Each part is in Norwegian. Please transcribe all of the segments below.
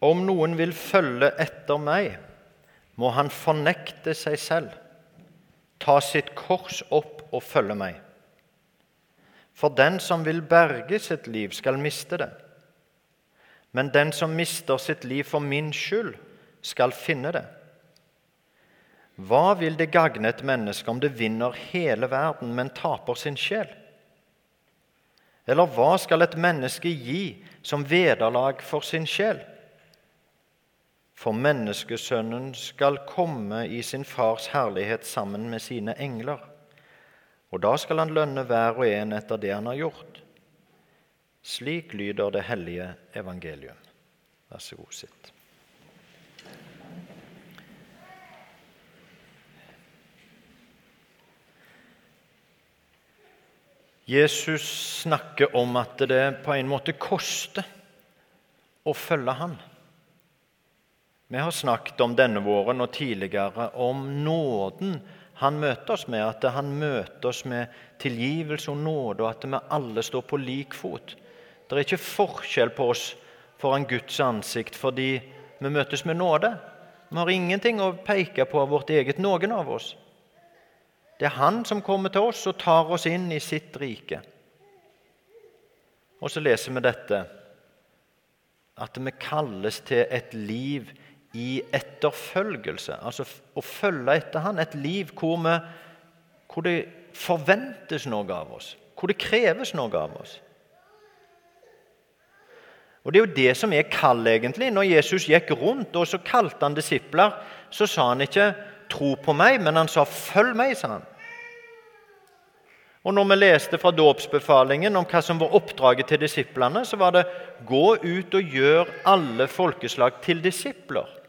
Om noen vil følge etter meg, må han fornekte seg selv, ta sitt kors opp og følge meg. For den som vil berge sitt liv, skal miste det. Men den som mister sitt liv for min skyld, skal finne det. Hva vil det gagne et menneske om det vinner hele verden, men taper sin sjel? Eller hva skal et menneske gi som vederlag for sin sjel? For menneskesønnen skal komme i sin fars herlighet sammen med sine engler. Og da skal han lønne hver og en etter det han har gjort. Slik lyder det hellige evangelium. Vær så god, sitt. Jesus snakker om at det på en måte koster å følge han. Vi har snakket om denne våren og tidligere om nåden han møter oss med. At han møter oss med tilgivelse og nåde, og at vi alle står på lik fot. Det er ikke forskjell på oss foran Guds ansikt fordi vi møtes med nåde. Vi har ingenting å peke på av vårt eget, noen av oss. Det er Han som kommer til oss og tar oss inn i sitt rike. Og så leser vi dette at vi kalles til et liv i etterfølgelse. Altså å følge etter Han. Et liv hvor, vi, hvor det forventes noe av oss. Hvor det kreves noe av oss. Og Det er jo det som er kall, egentlig. Når Jesus gikk rundt og så kalte han disipler, så sa han ikke 'tro på meg', men han sa 'følg meg'. sa han. Og når vi leste fra dåpsbefalingen om hva som var oppdraget til disiplene, så var det 'gå ut og gjør alle folkeslag til disipler'.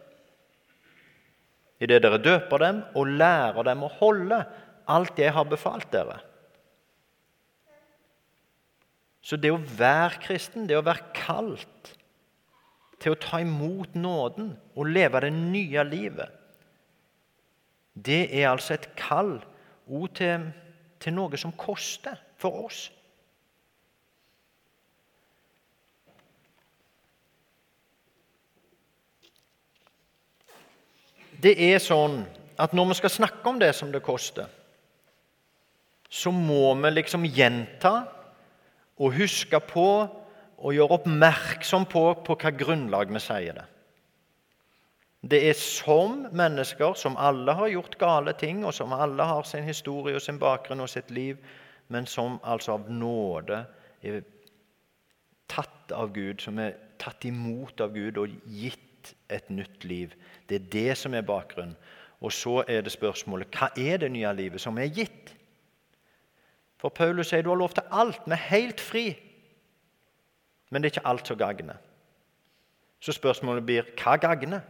Idet dere døper dem og lærer dem å holde alt jeg har befalt dere. Så det å være kristen, det å være kalt til å ta imot nåden og leve det nye livet, det er altså et kall òg til til noe som koster for oss. Det er sånn at når vi skal snakke om det som det koster, så må vi liksom gjenta og huske på og gjøre oppmerksom på på hva grunnlag vi sier det. Det er som mennesker som alle har gjort gale ting, og som alle har sin historie og sin bakgrunn og sitt liv, men som altså av nåde er tatt av Gud, som er tatt imot av Gud og gitt et nytt liv. Det er det som er bakgrunnen. Og så er det spørsmålet hva er det nye livet som er gitt? For Paulus sier du har lov til alt. Vi er helt fri. Men det er ikke alt som gagner. Så spørsmålet blir hva gagner?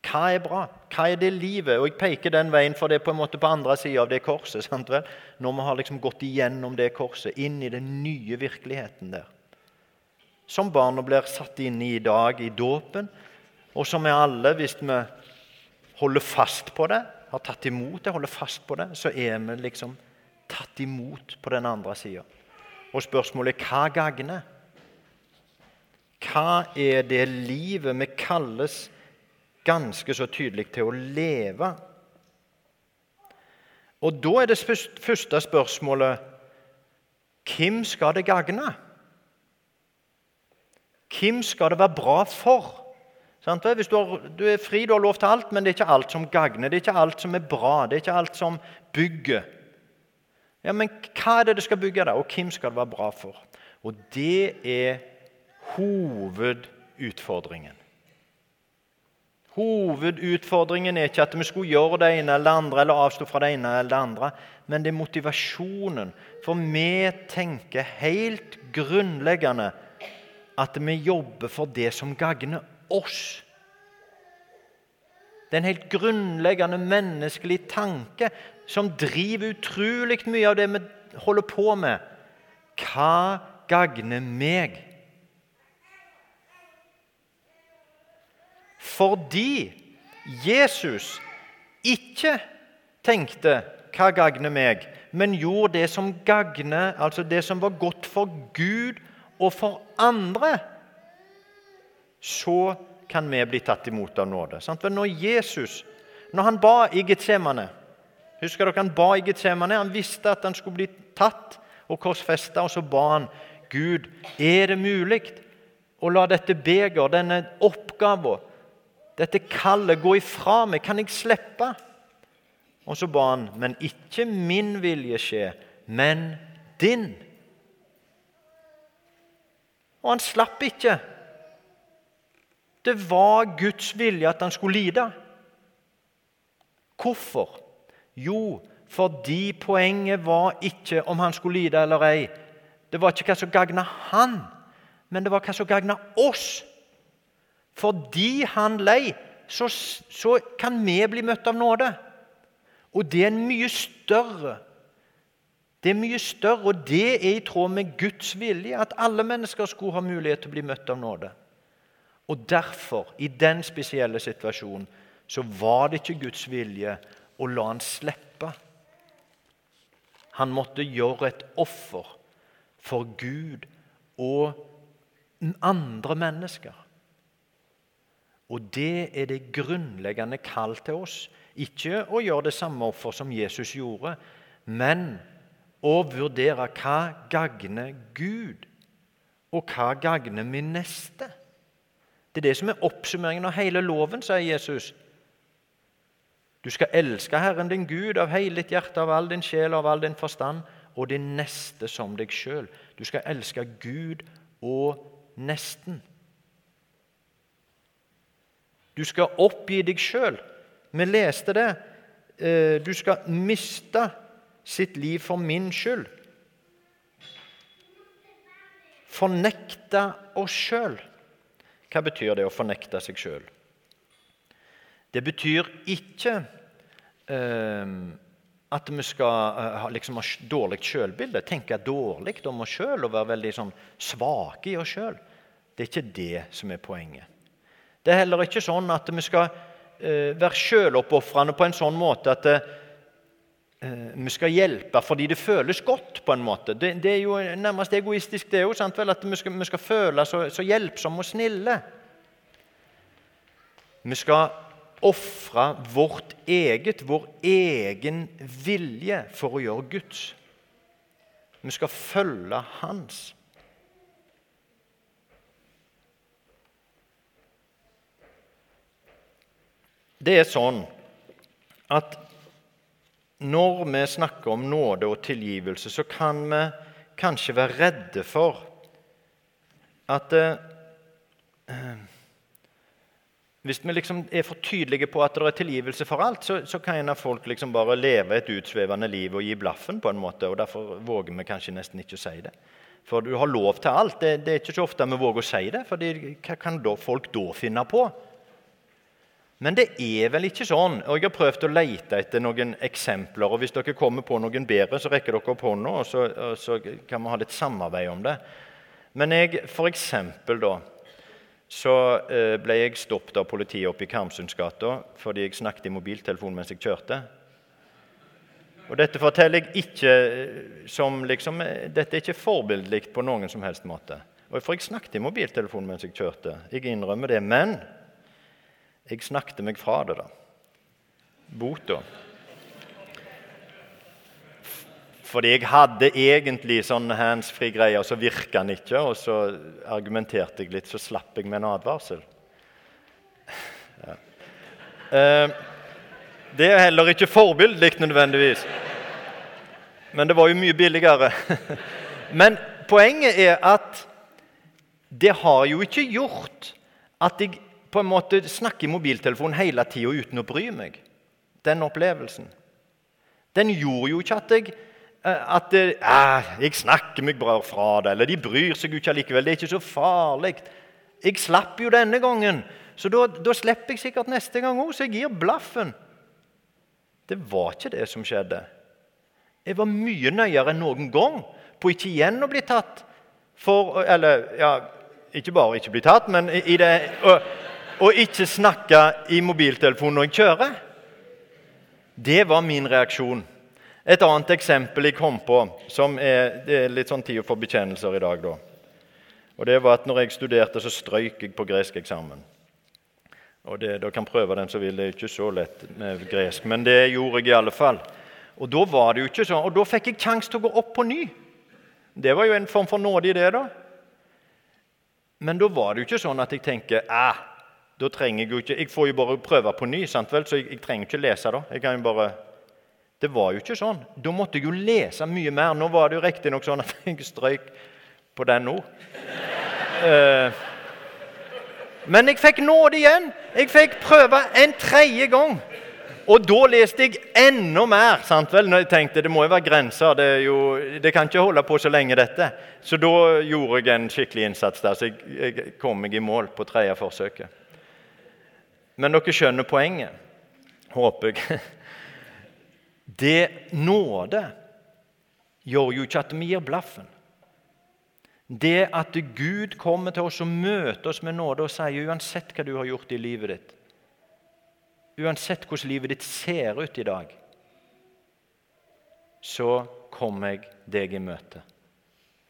Hva er bra? Hva er det livet? Og Jeg peker den veien, for det er på en måte på andre sida av det korset. sant vel? Når vi har liksom gått igjennom det korset, inn i den nye virkeligheten der. Som barna blir satt inn i i dag i dåpen, og som vi alle, hvis vi holder fast på det, har tatt imot det, holder fast på det, så er vi liksom tatt imot på den andre sida. Og spørsmålet er hva gagner? Hva er det livet vi kalles ganske så tydelig til å leve. Og da er det første spørsmålet hvem skal det gagne? Hvem skal det være bra for? Hvis du, har, du, er fri, du har lov til alt, men det er ikke alt som gagner. Det er ikke alt som er bra, det er ikke alt som bygger. Ja, Men hva er det det skal bygge, da? Og hvem skal det være bra for? Og det er hovedutfordringen. Hovedutfordringen er ikke at vi skulle gjøre det ene eller det andre, eller avstå fra det ene eller det andre, men det er motivasjonen. For vi tenker helt grunnleggende at vi jobber for det som gagner oss. Det er en helt grunnleggende menneskelig tanke som driver utrolig mye av det vi holder på med. Hva gagner meg? fordi Jesus ikke tenkte 'hva gagner meg', men gjorde det som gagner, altså det som var godt for Gud og for andre, så kan vi bli tatt imot av nåde. Sant? For når Jesus, når han ba i Getsemane Husker dere han ba i Getsemane? Han visste at han skulle bli tatt og korsfesta, og så ba han Gud, er det mulig å la dette beger, denne oppgaven, dette kallet, gå ifra meg? Kan jeg slippe? Og så ba han, men ikke min vilje skje, men din. Og han slapp ikke. Det var Guds vilje at han skulle lide. Hvorfor? Jo, fordi poenget var ikke om han skulle lide eller ei. Det var ikke hva som gagna han, men det var hva som gagna oss. Fordi han lei, så, så kan vi bli møtt av nåde. Og det er mye større det er mye større, og det er i tråd med Guds vilje at alle mennesker skulle ha mulighet til å bli møtt av nåde. Og Derfor, i den spesielle situasjonen, så var det ikke Guds vilje å la han slippe. Han måtte gjøre et offer for Gud og andre mennesker. Og det er det grunnleggende kall til oss. Ikke å gjøre det samme offer som Jesus gjorde, men å vurdere hva gagner Gud, og hva gagner min neste. Det er det som er oppsummeringen av hele loven, sier Jesus. Du skal elske Herren din Gud av hele ditt hjerte, av all din sjel av all din forstand, og din neste som deg sjøl. Du skal elske Gud og nesten. Du skal oppgi deg sjøl. Vi leste det. Eh, du skal miste sitt liv for min skyld. Fornekte oss sjøl. Hva betyr det å fornekte seg sjøl? Det betyr ikke eh, at vi skal eh, liksom, ha dårlig sjølbilde, tenke dårlig om oss sjøl og være veldig sånn, svake i oss sjøl. Det er ikke det som er poenget. Det er heller ikke sånn at vi skal eh, være sjøloppofrende på en sånn måte at eh, vi skal hjelpe fordi det føles godt. på en måte. Det, det er jo nærmest egoistisk, det òg. At vi skal, vi skal føle så, så hjelpsomme og snille. Vi skal ofre vårt eget, vår egen vilje for å gjøre Guds. Vi skal følge Hans. Det er sånn at når vi snakker om nåde og tilgivelse, så kan vi kanskje være redde for at eh, Hvis vi liksom er for tydelige på at det er tilgivelse for alt, så, så kan en av folk liksom bare leve et utsvevende liv og gi blaffen. på en måte, og Derfor våger vi kanskje nesten ikke å si det. For du har lov til alt. Det, det er ikke så ofte vi våger å si det. for hva kan da folk da finne på? Men det er vel ikke sånn. og Jeg har prøvd å lete etter noen eksempler. og Hvis dere kommer på noen bedre, så rekker dere opp hånda, og så, og så kan vi ha litt samarbeid om det. Men jeg, for eksempel, da, så eh, ble jeg stoppet av politiet oppe i Karmsundsgata fordi jeg snakket i mobiltelefon mens jeg kjørte. Og Dette forteller jeg ikke eh, som liksom, eh, Dette er ikke forbildelig på noen som helst måte. Og For jeg snakket i mobiltelefon mens jeg kjørte. Jeg innrømmer det. Men jeg snakket meg fra det, da. Bota. Fordi jeg hadde egentlig sånn handsfree-greier, så virka den ikke. Og så argumenterte jeg litt, så slapp jeg med en advarsel. Ja. Eh, det er heller ikke forbildelig nødvendigvis. Men det var jo mye billigere. Men poenget er at det har jo ikke gjort at jeg på en måte snakke i mobiltelefonen hele tida uten å bry meg. Den opplevelsen. Den gjorde jo ikke at jeg eh, at eh, jeg snakker meg bra fra det, eller de bryr seg jo ikke allikevel. Det er ikke så farlig. Jeg slapp jo denne gangen, så da, da slipper jeg sikkert neste gang òg, så jeg gir blaffen. Det var ikke det som skjedde. Jeg var mye nøyere enn noen gang på ikke igjen å bli tatt for Eller ja, ikke bare ikke bli tatt, men i det og ikke snakke i mobiltelefonen når jeg kjører. Det var min reaksjon. Et annet eksempel jeg kom på, som er, det er litt sånn tid for bekjennelser i dag. da. Og det var at når jeg studerte, så strøyk jeg på greskeksamen. Og det, Dere kan prøve den som vil, det er ikke så lett med gresk. Men det gjorde jeg i alle fall. Og da var det jo ikke sånn, og da fikk jeg sjanse til å gå opp på ny. Det var jo en form for nåde i det, da. Men da var det jo ikke sånn at jeg tenker ah, da trenger Jeg jo ikke, jeg får jo bare prøve på ny, sant vel? så jeg, jeg trenger ikke lese. da. Jeg kan jo bare... Det var jo ikke sånn. Da måtte jeg jo lese mye mer. Nå var det jo riktignok sånn at jeg strøyk på den nå. Uh, men jeg fikk nåde igjen. Jeg fikk prøve en tredje gang. Og da leste jeg enda mer. sant vel? Når jeg tenkte det må jo være grenser. Det, jo, det, kan ikke holde på så lenge, dette. Så da gjorde jeg en skikkelig innsats der. Så jeg, jeg kom meg i mål på tredje forsøket. Men dere skjønner poenget, håper jeg. Det nåde gjør jo ikke at vi gir blaffen. Det at Gud kommer til oss og møter oss med nåde og sier uansett hva du har gjort i livet ditt, uansett hvordan livet ditt ser ut i dag, så kom jeg deg i møte.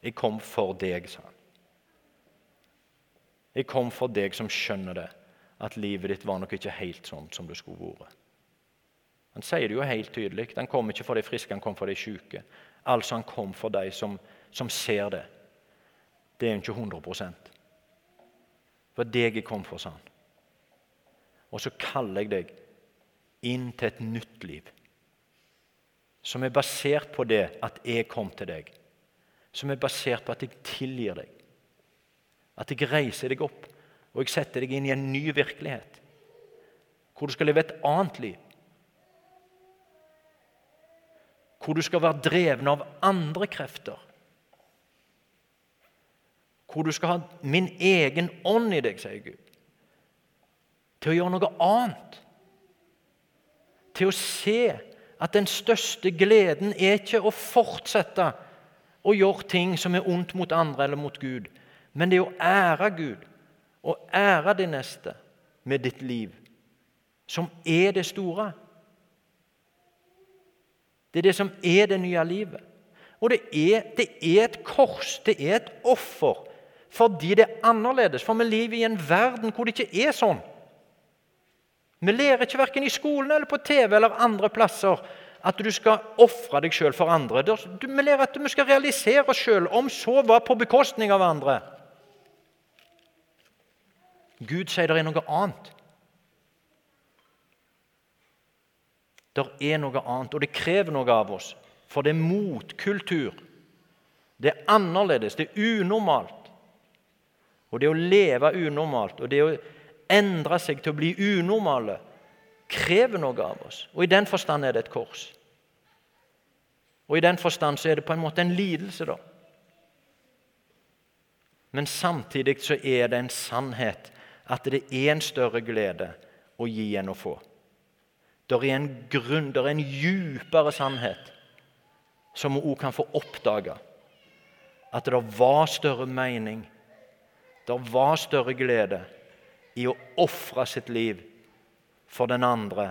Jeg kom for deg, sa han. Jeg kom for deg som skjønner det, at livet ditt var nok ikke helt sånn som det skulle vært. Han sier det jo helt tydelig. Han kom ikke for de friske, han kom for de syke. Altså han kom for de som, som ser det det er jo ikke 100 For deg jeg kom for, sa han. Og så kaller jeg deg inn til et nytt liv. Som er basert på det at jeg kom til deg. Som er basert på at jeg tilgir deg. At jeg reiser deg opp og jeg setter deg inn i en ny virkelighet. Hvor du skal leve et annet liv. Hvor du skal være dreven av andre krefter hvor du skal ha min egen ånd i deg, sier Gud. Til å gjøre noe annet. Til å se at den største gleden er ikke å fortsette å gjøre ting som er ondt mot andre eller mot Gud, men det er å ære Gud og ære din neste med ditt liv, som er det store. Det er det som er det nye livet. Og det er, det er et kors, det er et offer fordi det er annerledes. For vi lever i en verden hvor det ikke er sånn. Vi lærer ikke verken i skolen eller på TV eller andre plasser at du skal ofre deg sjøl for andre. Vi lærer at vi skal realisere oss sjøl, om så var på bekostning av andre. Gud sier det er noe annet. Det er noe annet, og det krever noe av oss. For det er motkultur. Det er annerledes, det er unormalt. Og det å leve unormalt og det å endre seg til å bli unormale krever noe av oss. Og i den forstand er det et kors. Og i den forstand så er det på en måte en lidelse, da. Men samtidig så er det en sannhet at det er en større glede å gi enn å få. Det er en grunn, det er en djupere sannhet som vi òg kan få oppdage. At det var større mening det var større glede i å ofre sitt liv for den andre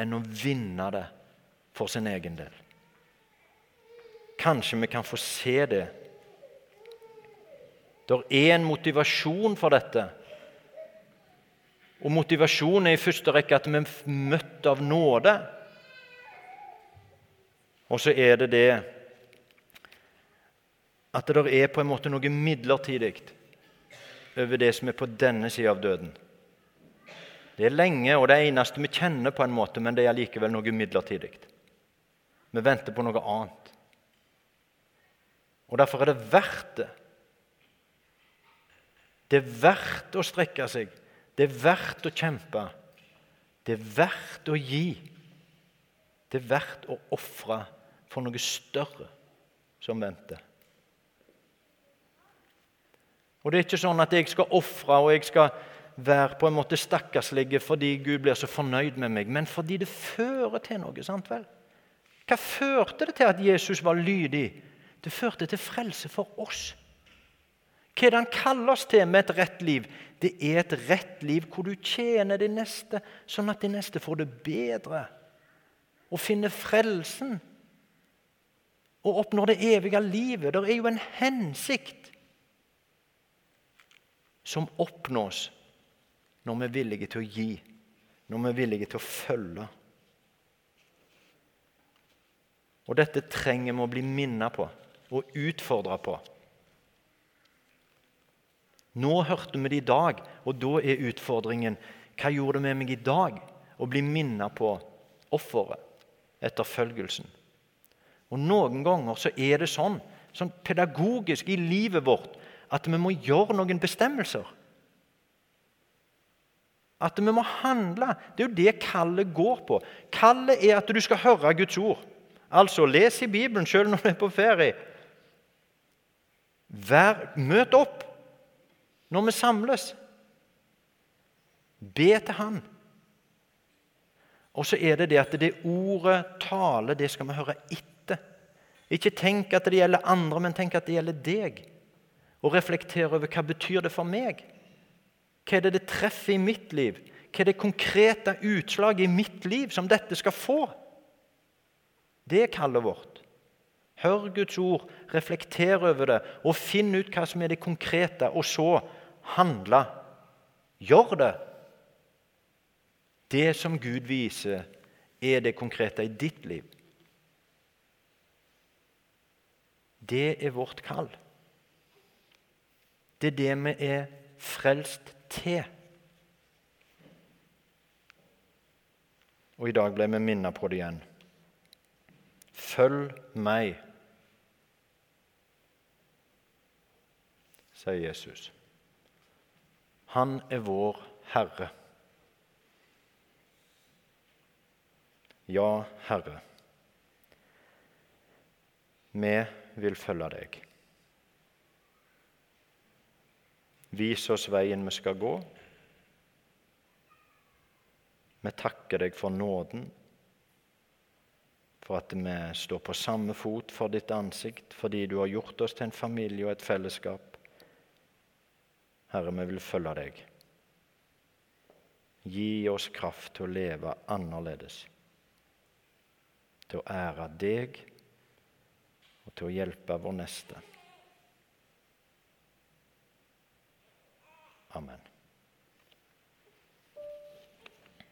enn å vinne det for sin egen del. Kanskje vi kan få se det. Det er en motivasjon for dette. Og motivasjonen er i første rekke at vi er møtt av nåde. Og så er det det at det er på en måte noe midlertidig over det som er på denne sida av døden. Det er lenge, og det eneste vi kjenner, på en måte, men det er likevel noe midlertidig. Vi venter på noe annet. Og Derfor er det verdt det. Det er verdt å strekke seg. Det er verdt å kjempe. Det er verdt å gi. Det er verdt å ofre for noe større som venter. Og Det er ikke sånn at jeg skal ofre og jeg skal være på en måte stakkarslig fordi Gud blir så fornøyd med meg, men fordi det fører til noe. sant vel? Hva førte det til at Jesus var lydig? Det førte til frelse for oss. Hva er det han kaller oss til med et rett liv? Det er et rett liv hvor du tjener de neste, sånn at de neste får det bedre. Og finner frelsen. Og oppnår det evige livet. Det er jo en hensikt som oppnås når vi er villige til å gi, når vi er villige til å følge. Og dette trenger vi å bli minnet på og utfordra på. Nå hørte vi det i dag, og da er utfordringen hva gjorde det med meg i dag å bli minnet på offeret, etterfølgelsen? Og Noen ganger så er det sånn, sånn pedagogisk i livet vårt at vi må gjøre noen bestemmelser. At vi må handle. Det er jo det kallet går på. Kallet er at du skal høre Guds ord. Altså, les i Bibelen selv når du er på ferie. Vær, møt opp når vi samles. Be til Han. Og så er det det at det ordet tale, det skal vi høre etter. Ikke tenk at det gjelder andre, men tenk at det gjelder deg. Og reflektere over hva betyr det for meg. Hva er det det treffer i mitt liv? Hva er det konkrete utslaget i mitt liv som dette skal få? Det er kallet vårt. Hør Guds ord, reflekter over det og finn ut hva som er det konkrete, og så handle. Gjør det. Det som Gud viser, er det konkrete i ditt liv. Det er vårt kall. Det er det vi er frelst til. Og i dag ble vi minnet på det igjen. Følg meg, sier Jesus. Han er vår Herre. Ja, Herre, vi vil følge deg. Vis oss veien vi skal gå. Vi takker deg for nåden for at vi står på samme fot for ditt ansikt, fordi du har gjort oss til en familie og et fellesskap. Herre, vi vil følge deg. Gi oss kraft til å leve annerledes. Til å ære deg og til å hjelpe vår neste. Amen.